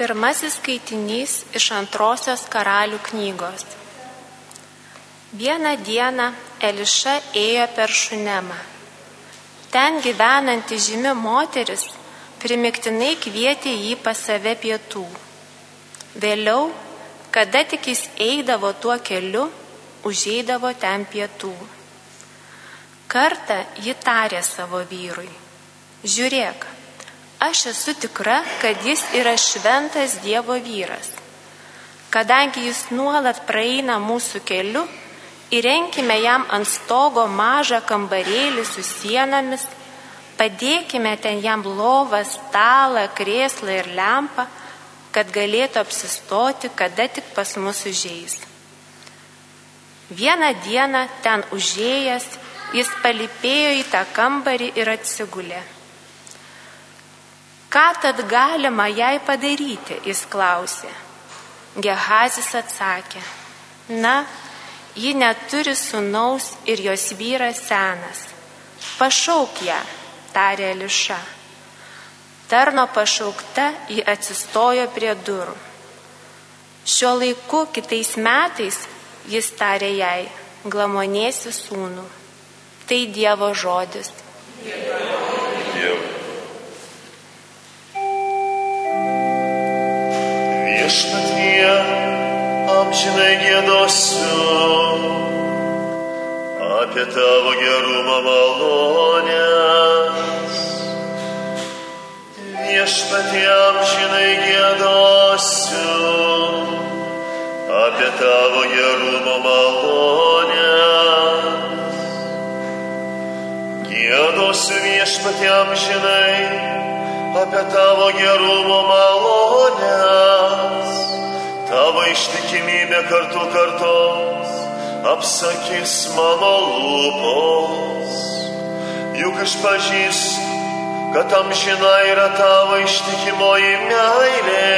Pirmasis skaitinys iš antrosios karalių knygos. Vieną dieną Eliša ėjo per Šunemą. Ten gyvenanti žymi moteris primiktinai kvietė jį pas save pietų. Vėliau, kada tik jis eidavo tuo keliu, užeidavo ten pietų. Kartą ji tarė savo vyrui, žiūrėk, Aš esu tikra, kad jis yra šventas Dievo vyras. Kadangi jis nuolat praeina mūsų keliu, įrenkime jam ant stogo mažą kambarėlį su sienomis, padėkime ten jam lovą, stalą, krėslą ir lempą, kad galėtų apsistoti, kada tik pas mus užėjęs. Vieną dieną ten užėjęs, jis palipėjo į tą kambarį ir atsigulė. Ką tad galima jai padaryti, jis klausė. Gehazis atsakė, na, ji neturi sunaus ir jos vyras senas. Pašauk ją, tarė Liša. Tarno pašaukta ji atsistojo prie durų. Šiuo laiku kitais metais jis tarė jai, glamonėsi sūnų. Tai Dievo žodis. Amžinai gėdosiu apie tavo gerumą malonės. Viešpatie amžinai gėdosiu apie tavo gerumą malonės. Gėdosiu viešpatie amžinai apie tavo gerumo malonės, tavo ištikimybė kartu kartos, apsakys mano lūpos. Juk aš pažįstu, kad amžina yra tavo ištikimoji meilė,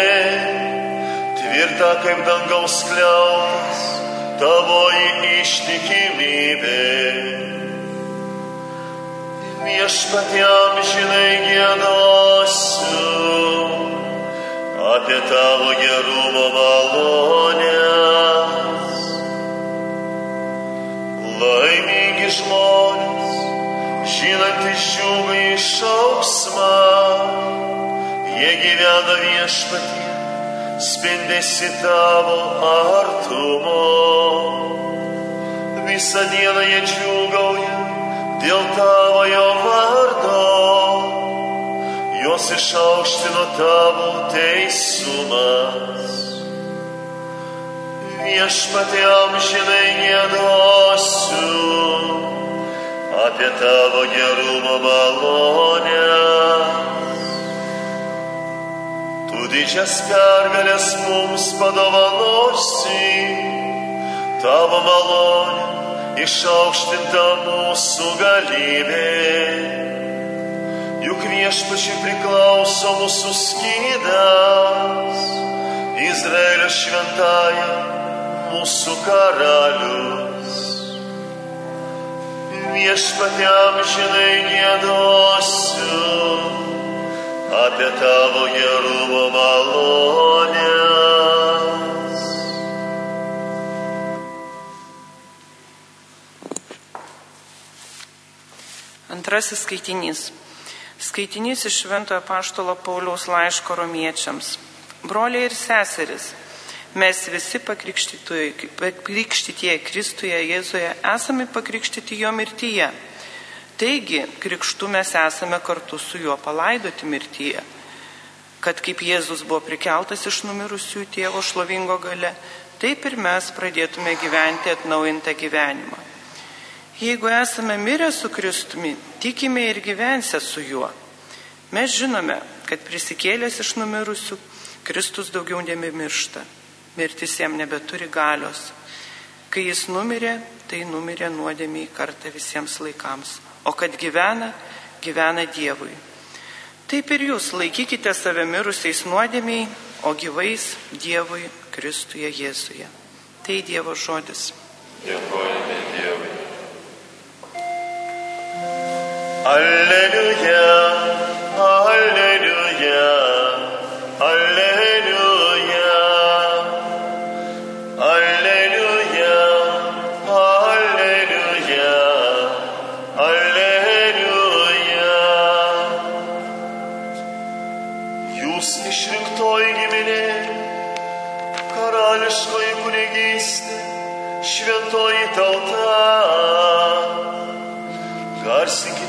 tvirta kaip dangaus kliautas, tavo ištikimybė. Viešpatėm žinai gėdosiu apie tavo gerumo malonės. Laimingi žmonės, žinantys džiugą išausmą, jie gyvena viešpatė, spindėsi tavo artumo. Visą dieną jie džiugauja dėl tavo jo vardo, juos išaukštino tavo teisumas. Viešpatė amžinai gėdosiu apie tavo gerumo malonę. Tu didžias pergalės mums padovanosi, tavo malonė išaukštinta mūsų galybė. Juk viešpačiai priklauso mūsų skydas, Izraelio šventąją mūsų karalius. Viešpatė amžinai gėdosiu apie tavo gerumo malonę. Antrasis skaitinys. Skaitinys iš Šventojo Paštolo Pauliaus laiško romiečiams. Broliai ir seseris, mes visi pakrikštytieji Kristuje Jėzuje esame pakrikštyti jo mirtyje. Taigi, krikštų mes esame kartu su juo palaidoti mirtyje. Kad kaip Jėzus buvo prikeltas iš numirusių tėvo šlovingo gale, taip ir mes pradėtume gyventi atnaujintą gyvenimą. Jeigu esame mirę su Kristumi, tikime ir gyvensę su juo. Mes žinome, kad prisikėlęs iš numirusių, Kristus daugiau nebemiršta. Mirtis jam nebeturi galios. Kai jis numirė, tai numirė nuodėmiai kartą visiems laikams. O kad gyvena, gyvena Dievui. Taip ir jūs laikykite save mirusiais nuodėmiai, o gyvais Dievui Kristuje Jėzuje. Tai Dievo žodis. Dėkojame Alleluia,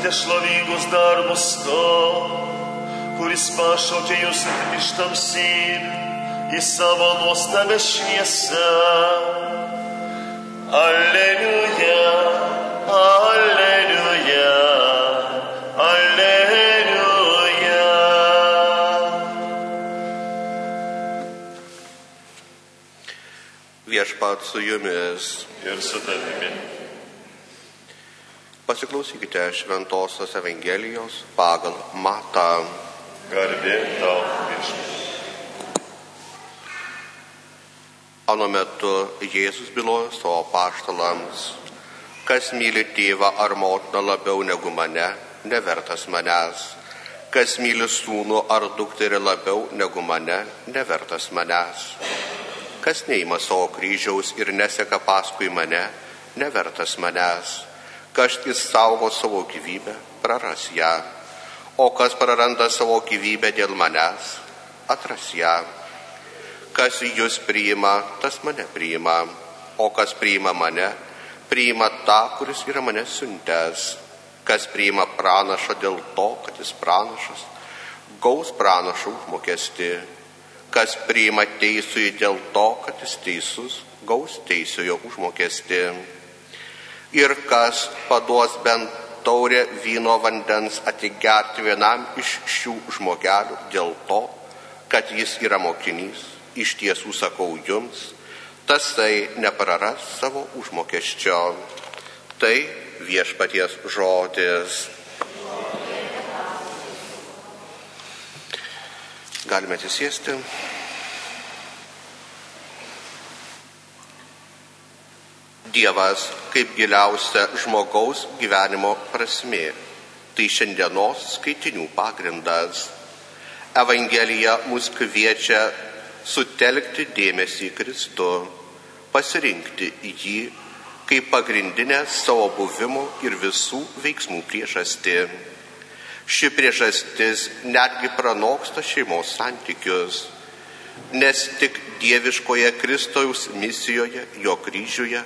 Garsinkite šlovingus darbus to, kuris pašaukė jūs iš tamsybių į savo nuostabę šviesą. Aleliuja, aleliuja, aleliuja. Viešpat su jumis. Ir su tavimi. Pasiklausykite Šventojios Evangelijos pagal Matą. Garbė tau, viešpatie. Anu metu Jėzus bylojo savo paštalams, kas myli tėvą ar motiną labiau negu mane, nevertas manęs. Kas myli sūnų ar dukterį labiau negu mane, nevertas manęs. Kas neima savo kryžiaus ir neseka paskui mane, nevertas manęs. Kas įsaugo savo gyvybę, praras ją. O kas praranda savo gyvybę dėl manęs, atras ją. Kas jūs priima, tas mane priima. O kas priima mane, priima tą, kuris yra mane siuntęs. Kas priima pranašą dėl to, kad jis pranašas, gaus pranašų užmokesti. Kas priima teisųjį dėl to, kad jis teisus, gaus teisųjo užmokesti. Ir kas paduos bent taurę vyno vandens atigerti vienam iš šių žmogelių dėl to, kad jis yra mokinys, iš tiesų sakau jums, tasai nepraras savo užmokesčio. Tai viešpaties žodis. Galime atsisėsti. Dievas kaip giliausia žmogaus gyvenimo prasmė. Tai šiandienos skaitinių pagrindas. Evangelija mus kviečia sutelkti dėmesį į Kristų, pasirinkti jį kaip pagrindinę savo buvimo ir visų veiksmų priežastį. Ši priežastis netgi pranoksta šeimos santykius, nes tik dieviškoje Kristaus misijoje, jo kryžiuje,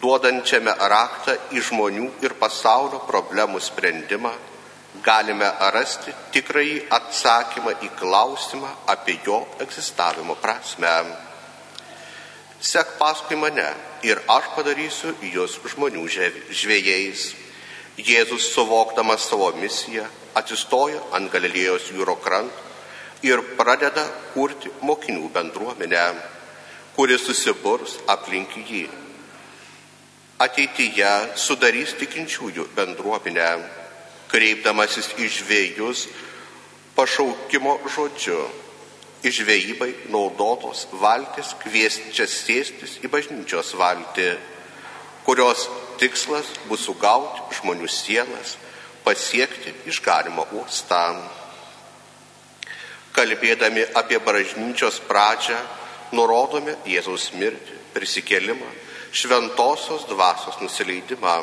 duodančiame raktą į žmonių ir pasaulio problemų sprendimą, galime rasti tikrąjį atsakymą į klausimą apie jo egzistavimo prasme. Sek paskui mane ir aš padarysiu jūs žmonių žvėjais. Jėzus suvokdamas savo misiją atsistoja ant Galilėjos jūro kranto ir pradeda kurti mokinių bendruomenę, kuri susiburs aplink jį. Ateityje sudarys tikinčiųjų bendruomenę kreipdamasis į žvėjus pašaukimo žodžiu. Išvėjybai naudotos valtis kviesčia sėstis į bažnyčios valtį, kurios tikslas bus sugauti žmonių sielas, pasiekti išgarimo uostą. Kalbėdami apie bažnyčios pradžią, nurodome Jėzaus mirtį, prisikelimą, šventosios dvasios nusileidimą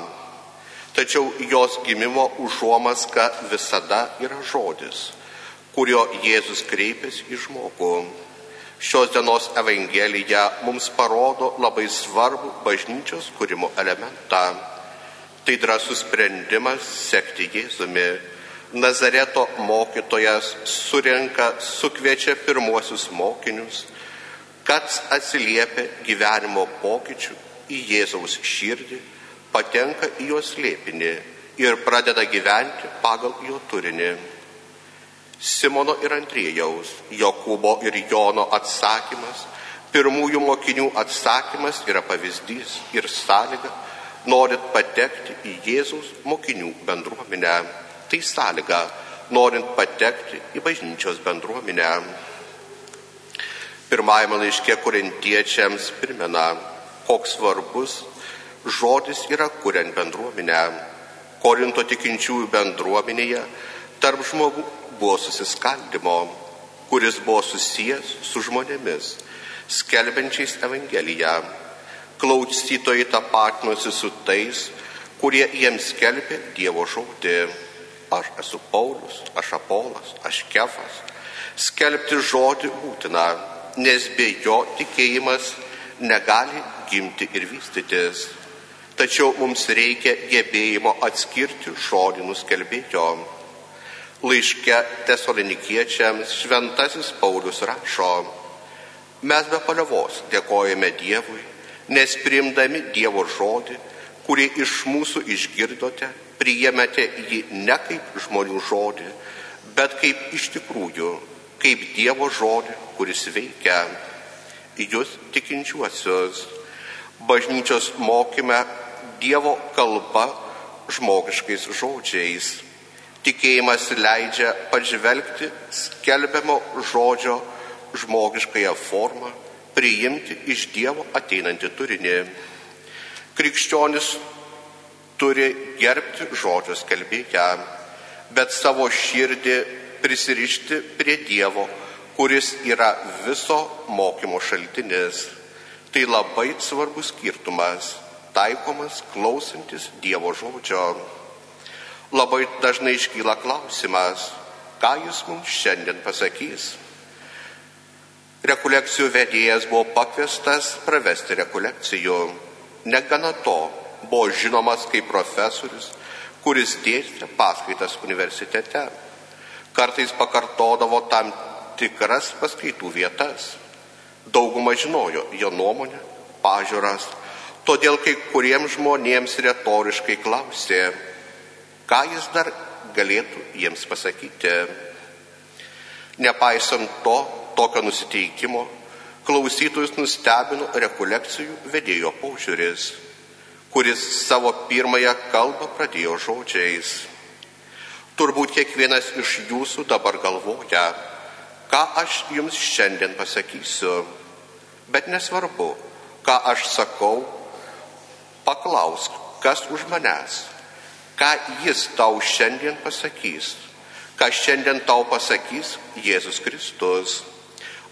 tačiau jos gimimo užuomaska visada yra žodis, kurio Jėzus kreipiasi į žmogų. Šios dienos Evangelija mums parodo labai svarbų bažnyčios kūrimo elementą. Tai drąsus sprendimas sekti Jėzumi. Nazareto mokytojas surenka, sukviečia pirmuosius mokinius, kad atsiliepia gyvenimo pokyčių į Jėzaus širdį patenka į jos lėpinį ir pradeda gyventi pagal jo turinį. Simono ir Andrėjaus, Jokūbo ir Jono atsakymas, pirmųjų mokinių atsakymas yra pavyzdys ir sąlyga, norint patekti į Jėzaus mokinių bendruomenę. Tai sąlyga, norint patekti į bažnyčios bendruomenę. Pirmajame laiške korintiečiams primena, koks svarbus žodis yra kuriant bendruomenę. Korinto tikinčiųjų bendruomenėje tarp žmogų buvo susiskaldimo, kuris buvo susijęs su žmonėmis, skelbiančiais Evangeliją. Klausytojai tapatinosi su tais, kurie jiems skelbė Dievo žodį. Aš esu Paulius, aš Apolas, aš Kefas. Skelbti žodį būtina, nes be jo tikėjimas negali gimti ir vystytis. Tačiau mums reikia gebėjimo atskirti žodį nuskelbėjo. Laiške tesalonikiečiams šventasis Paulius rašo, mes be paliovos dėkojame Dievui, nes priimdami Dievo žodį, kurį iš mūsų išgirdote, priėmėte jį ne kaip žmonių žodį, bet kaip iš tikrųjų, kaip Dievo žodį, kuris veikia jūs tikinčiuosius. Bažnyčios mokyme Dievo kalba žmogiškais žodžiais. Tikėjimas leidžia pažvelgti skelbiamo žodžio žmogiškąją formą, priimti iš Dievo ateinantį turinį. Krikščionis turi gerbti žodžio skelbėją, bet savo širdį prisirišti prie Dievo kuris yra viso mokymo šaltinis. Tai labai svarbus skirtumas, taikomas klausantis Dievo žodžio. Labai dažnai iškyla klausimas, ką jis mums šiandien pasakys. Rekolekcijų vedėjas buvo pakviestas pravesti rekolekcijų. Negana to, buvo žinomas kaip profesorius, kuris dėstė paskaitas universitete. Kartais pakartodavo tam tikras paskaitų vietas. Dauguma žinojo jo nuomonę, pažiūras, todėl kai kuriems žmonėms retoriškai klausė, ką jis dar galėtų jiems pasakyti. Nepaisant to, tokio nusiteikimo, klausytojus nustebino rekolekcijų vedėjo paužiūris, kuris savo pirmąją kalbą pradėjo žodžiais. Turbūt kiekvienas iš jūsų dabar galvoja, ką aš jums šiandien pasakysiu, bet nesvarbu, ką aš sakau, paklausk, kas už manęs, ką jis tau šiandien pasakys, ką šiandien tau pasakys Jėzus Kristus.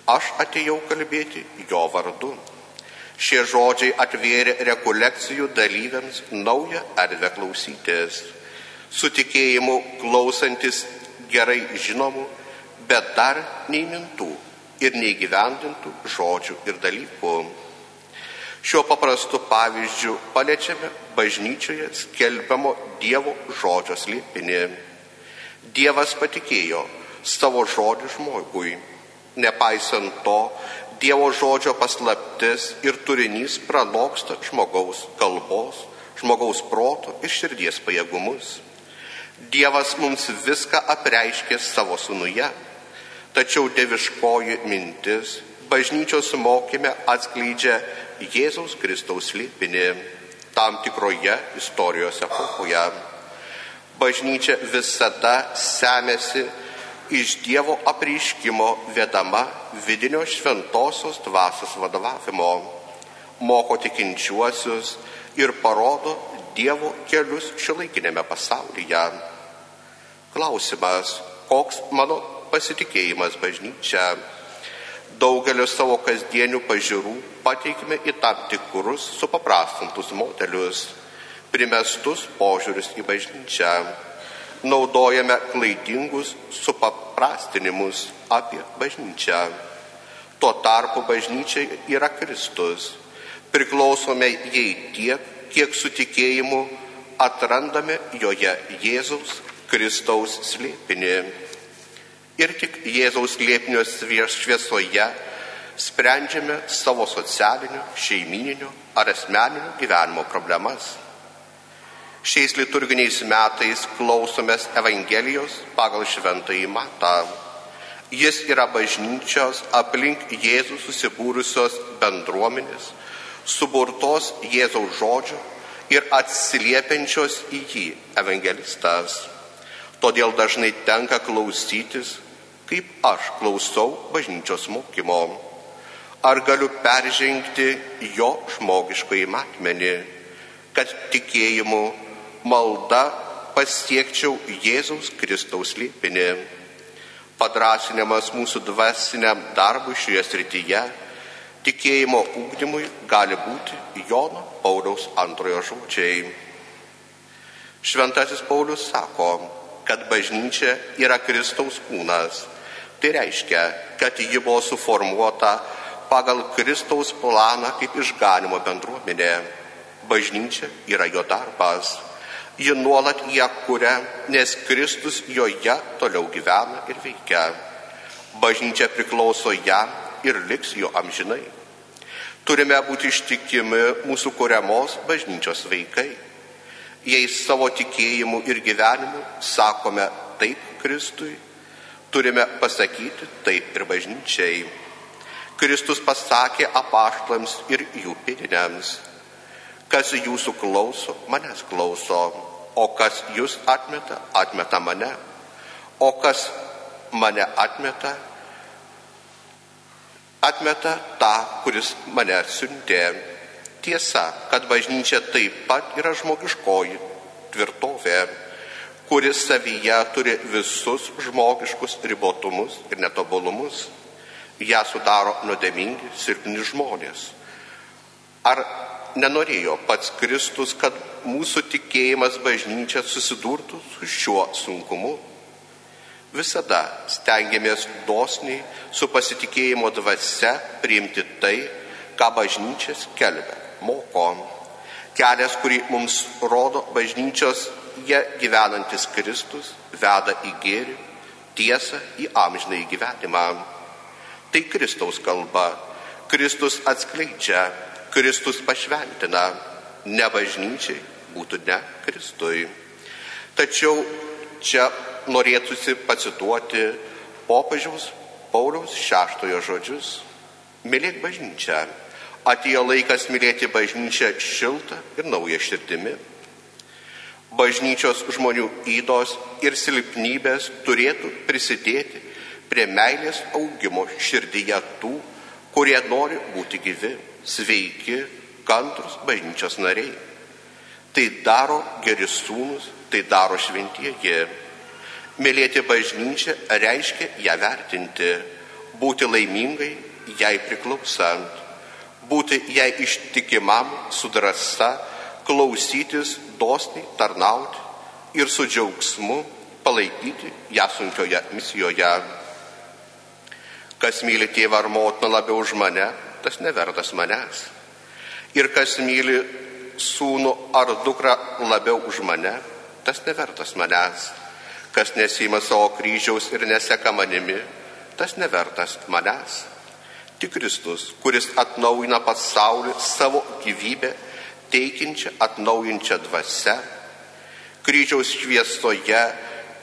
Aš atėjau kalbėti jo vardu. Šie žodžiai atvėrė rekolekcijų dalyviams naują erdvę klausytis, su tikėjimu klausantis gerai žinomų bet dar neįmintų ir neįgyvendintų žodžių ir dalykų. Šiuo paprastu pavyzdžiu paliečiame bažnyčioje skelbiamo Dievo žodžio slėpinį. Dievas patikėjo savo žodį žmogui. Nepaisant to, Dievo žodžio paslaptis ir turinys pranoksta žmogaus kalbos, žmogaus proto ir širdies pajėgumus. Dievas mums viską apreiškė savo sunuje Tačiau deviškoji mintis bažnyčios mokyme atskleidžia Jėzaus Kristaus slėpinį tam tikroje istorijos epochoje. Bažnyčia visada semėsi iš Dievo apreiškimo vedama vidinio šventosios dvasios vadovavimo, moko tikinčiuosius ir parodo Dievo kelius šiuolaikinėme pasaulyje. Klausimas, koks mano pasitikėjimas bažnyčia. Daugelio savo kasdienių pažiūrų pateikime į tam tikrus supaprastintus modelius, primestus požiūrius į bažnyčią. Naudojame klaidingus supaprastinimus apie bažnyčią. Tuo tarpu bažnyčia yra Kristus. Priklausome jai tiek, kiek su tikėjimu atrandame joje Jėzaus Kristaus slėpinį ir tik Jėzaus liepinio šviesoje sprendžiame savo socialinio, šeimininio ar asmeninio gyvenimo problemas. Šiais liturginiais metais klausomės Evangelijos pagal šventąjį matą. Jis yra bažnyčios aplink Jėzų susibūrusios bendruomenės, suburtos Jėzaus žodžio ir atsiliepiančios į jį evangelistas. Todėl dažnai tenka klausytis kaip aš klausau bažnyčios mokymo. Ar galiu peržengti jo žmogiškai matmenį, kad tikėjimu malda pasiekčiau Jėzaus Kristaus liepinį. Padrasinimas mūsų dvasiniam darbui šioje srityje, tikėjimo ūkdymui gali būti Jono Pauliaus antrojo žodžiai. Šventasis Paulius sako, kad bažnyčia yra Kristaus kūnas Tai reiškia, kad ji buvo suformuota pagal Kristaus planą kaip išganimo bendruomenė. Bažnyčia yra jo darbas. Ji nuolat ją kuria, nes Kristus joje toliau gyvena ir veikia. Bažnyčia priklauso jam ir liks jo amžinai. Turime būti ištikimi mūsų kuriamos bažnyčios vaikai. Jei savo tikėjimu ir gyvenimu sakome taip Kristui, turime pasakyti taip ir bažnyčiai. Kristus pasakė apaštlams ir jų piriniams, kas jūsų klauso, manęs klauso, o kas jūs atmeta, atmeta mane, o kas mane atmeta, atmeta tą, kuris mane siuntė. Tiesa, kad bažnyčia taip pat yra žmogiškoji tvirtovė, kuris savyje turi visus žmogiškus ribotumus ir netobulumus. Ja sudaro nuodėmingi, silpni žmonės. Ar nenorėjo pats Kristus, kad mūsų tikėjimas bažnyčia susidurtų su šiuo sunkumu? Visada stengiamės dosniai su pasitikėjimo dvasia priimti tai, ką bažnyčia skelbia, moko. Kelias, kurį mums rodo bažnyčios jie gyvenantis Kristus, veda į gėrį, tiesą, į amžinai gyvenimą. Tai Kristaus kalba. Kristus atskleidžia, Kristus pašventina, ne bažnyčiai būtų ne Kristui. Tačiau čia norėtųsi pacituoti popiežiaus Pauliaus šeštojo žodžius. Mylėk bažnyčią. Atėjo laikas mylėti bažnyčią šiltą ir naują širdimi. Bažnyčios žmonių įdos ir silpnybės turėtų prisidėti prie meilės augimo širdyje tų, kurie nori būti gyvi, sveiki, kantrus bažnyčios nariai. Tai daro geri sūnus, tai daro šventieji. Mylėti bažnyčią reiškia ją vertinti, būti laimingai, jai priklausant, būti jai ištikimam su drąsa, klausytis, dosniai tarnauti ir su džiaugsmu palaikyti ją sunkioje misijoje. Kas myli tėvą ar motiną labiau už mane, tas nevertas manęs. Ir kas myli sūnų ar dukrą labiau už mane, tas nevertas manęs. Kas nesima savo kryžiaus ir neseka manimi, tas nevertas manęs. Tik Kristus, kuris atnaujina pasaulį savo gyvybę, teikiančią atnaujinčią dvasę, kryžiaus šviesoje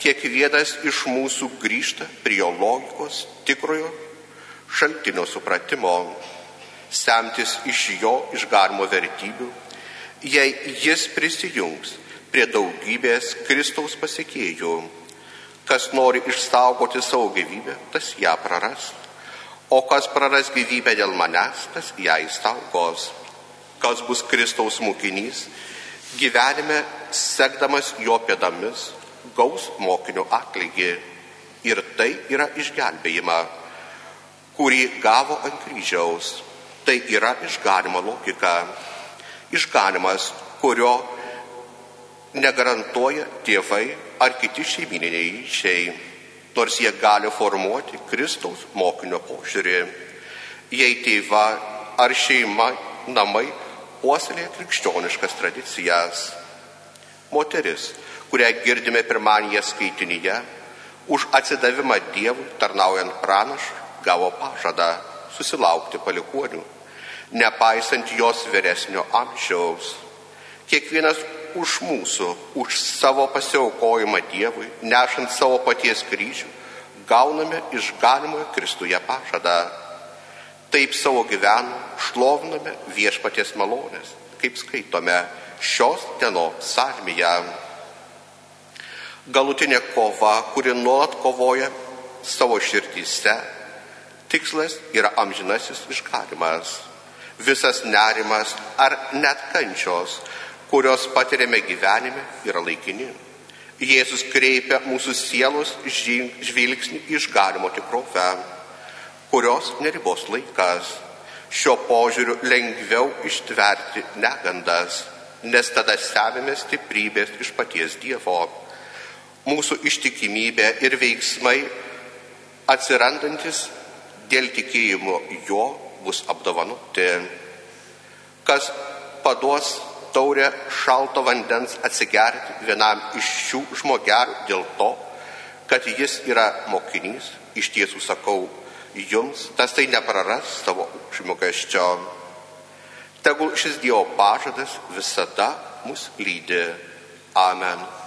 kiekvienas iš mūsų grįžta prie jo logikos tikrojo šaltinio supratimo, semtis iš jo išgarmo vertybių, jei jis prisijungs prie daugybės Kristaus pasiekėjų. Kas nori išsaugoti savo gyvybę, tas ją praras. O kas praras gyvybę dėl manęs, tas ją įsaugos. Kas bus Kristaus mokinys, gyvenime sekdamas jo pėdomis, gaus mokinio atlygį. Ir tai yra išgelbėjimą, kurį gavo ant kryžiaus. Tai yra išganimo logika. Išganimas, kurio negarantuoja tėvai ar kiti šeimininiai ryšiai, nors jie gali formuoti Kristaus mokinio požiūrį. Jei tėva ar šeima, namai puoselėja krikščioniškas tradicijas. Moteris, kurią girdime pirmąją skaitinyje, už atsidavimą Dievui tarnaujant pranašui, gavo pažadą susilaukti palikonių, nepaisant jos vyresnio amžiaus. Kiekvienas už mūsų, už savo pasiaukojimą Dievui, nešant savo paties kryžių, gauname išganimoje Kristuje pažadą. Taip savo gyvenimą šloviname viešpaties malonės, kaip skaitome šios dienos salmėje. Galutinė kova, kuri nuolat kovoja savo širdyse, tikslas yra amžinasis išganimas. Visas nerimas ar net kančios, kurios patiriame gyvenime, yra laikini. Jėzus kreipia mūsų sielos žvilgsnį išganimo tikrovę, kurios neribos laikas. Šio požiūriu lengviau ištverti negandas, nes tada stebime stiprybės iš paties Dievo. Mūsų ištikimybė ir veiksmai atsirandantis dėl tikėjimo jo bus apdovanoti. Kas paduos taurę šalto vandens atsigerti vienam iš šių žmogelių dėl to, kad jis yra mokinys, iš tiesų sakau jums, tas tai nepraras savo užmokesčio. Tegul šis Dievo pažadas visada mus lydi. Amen.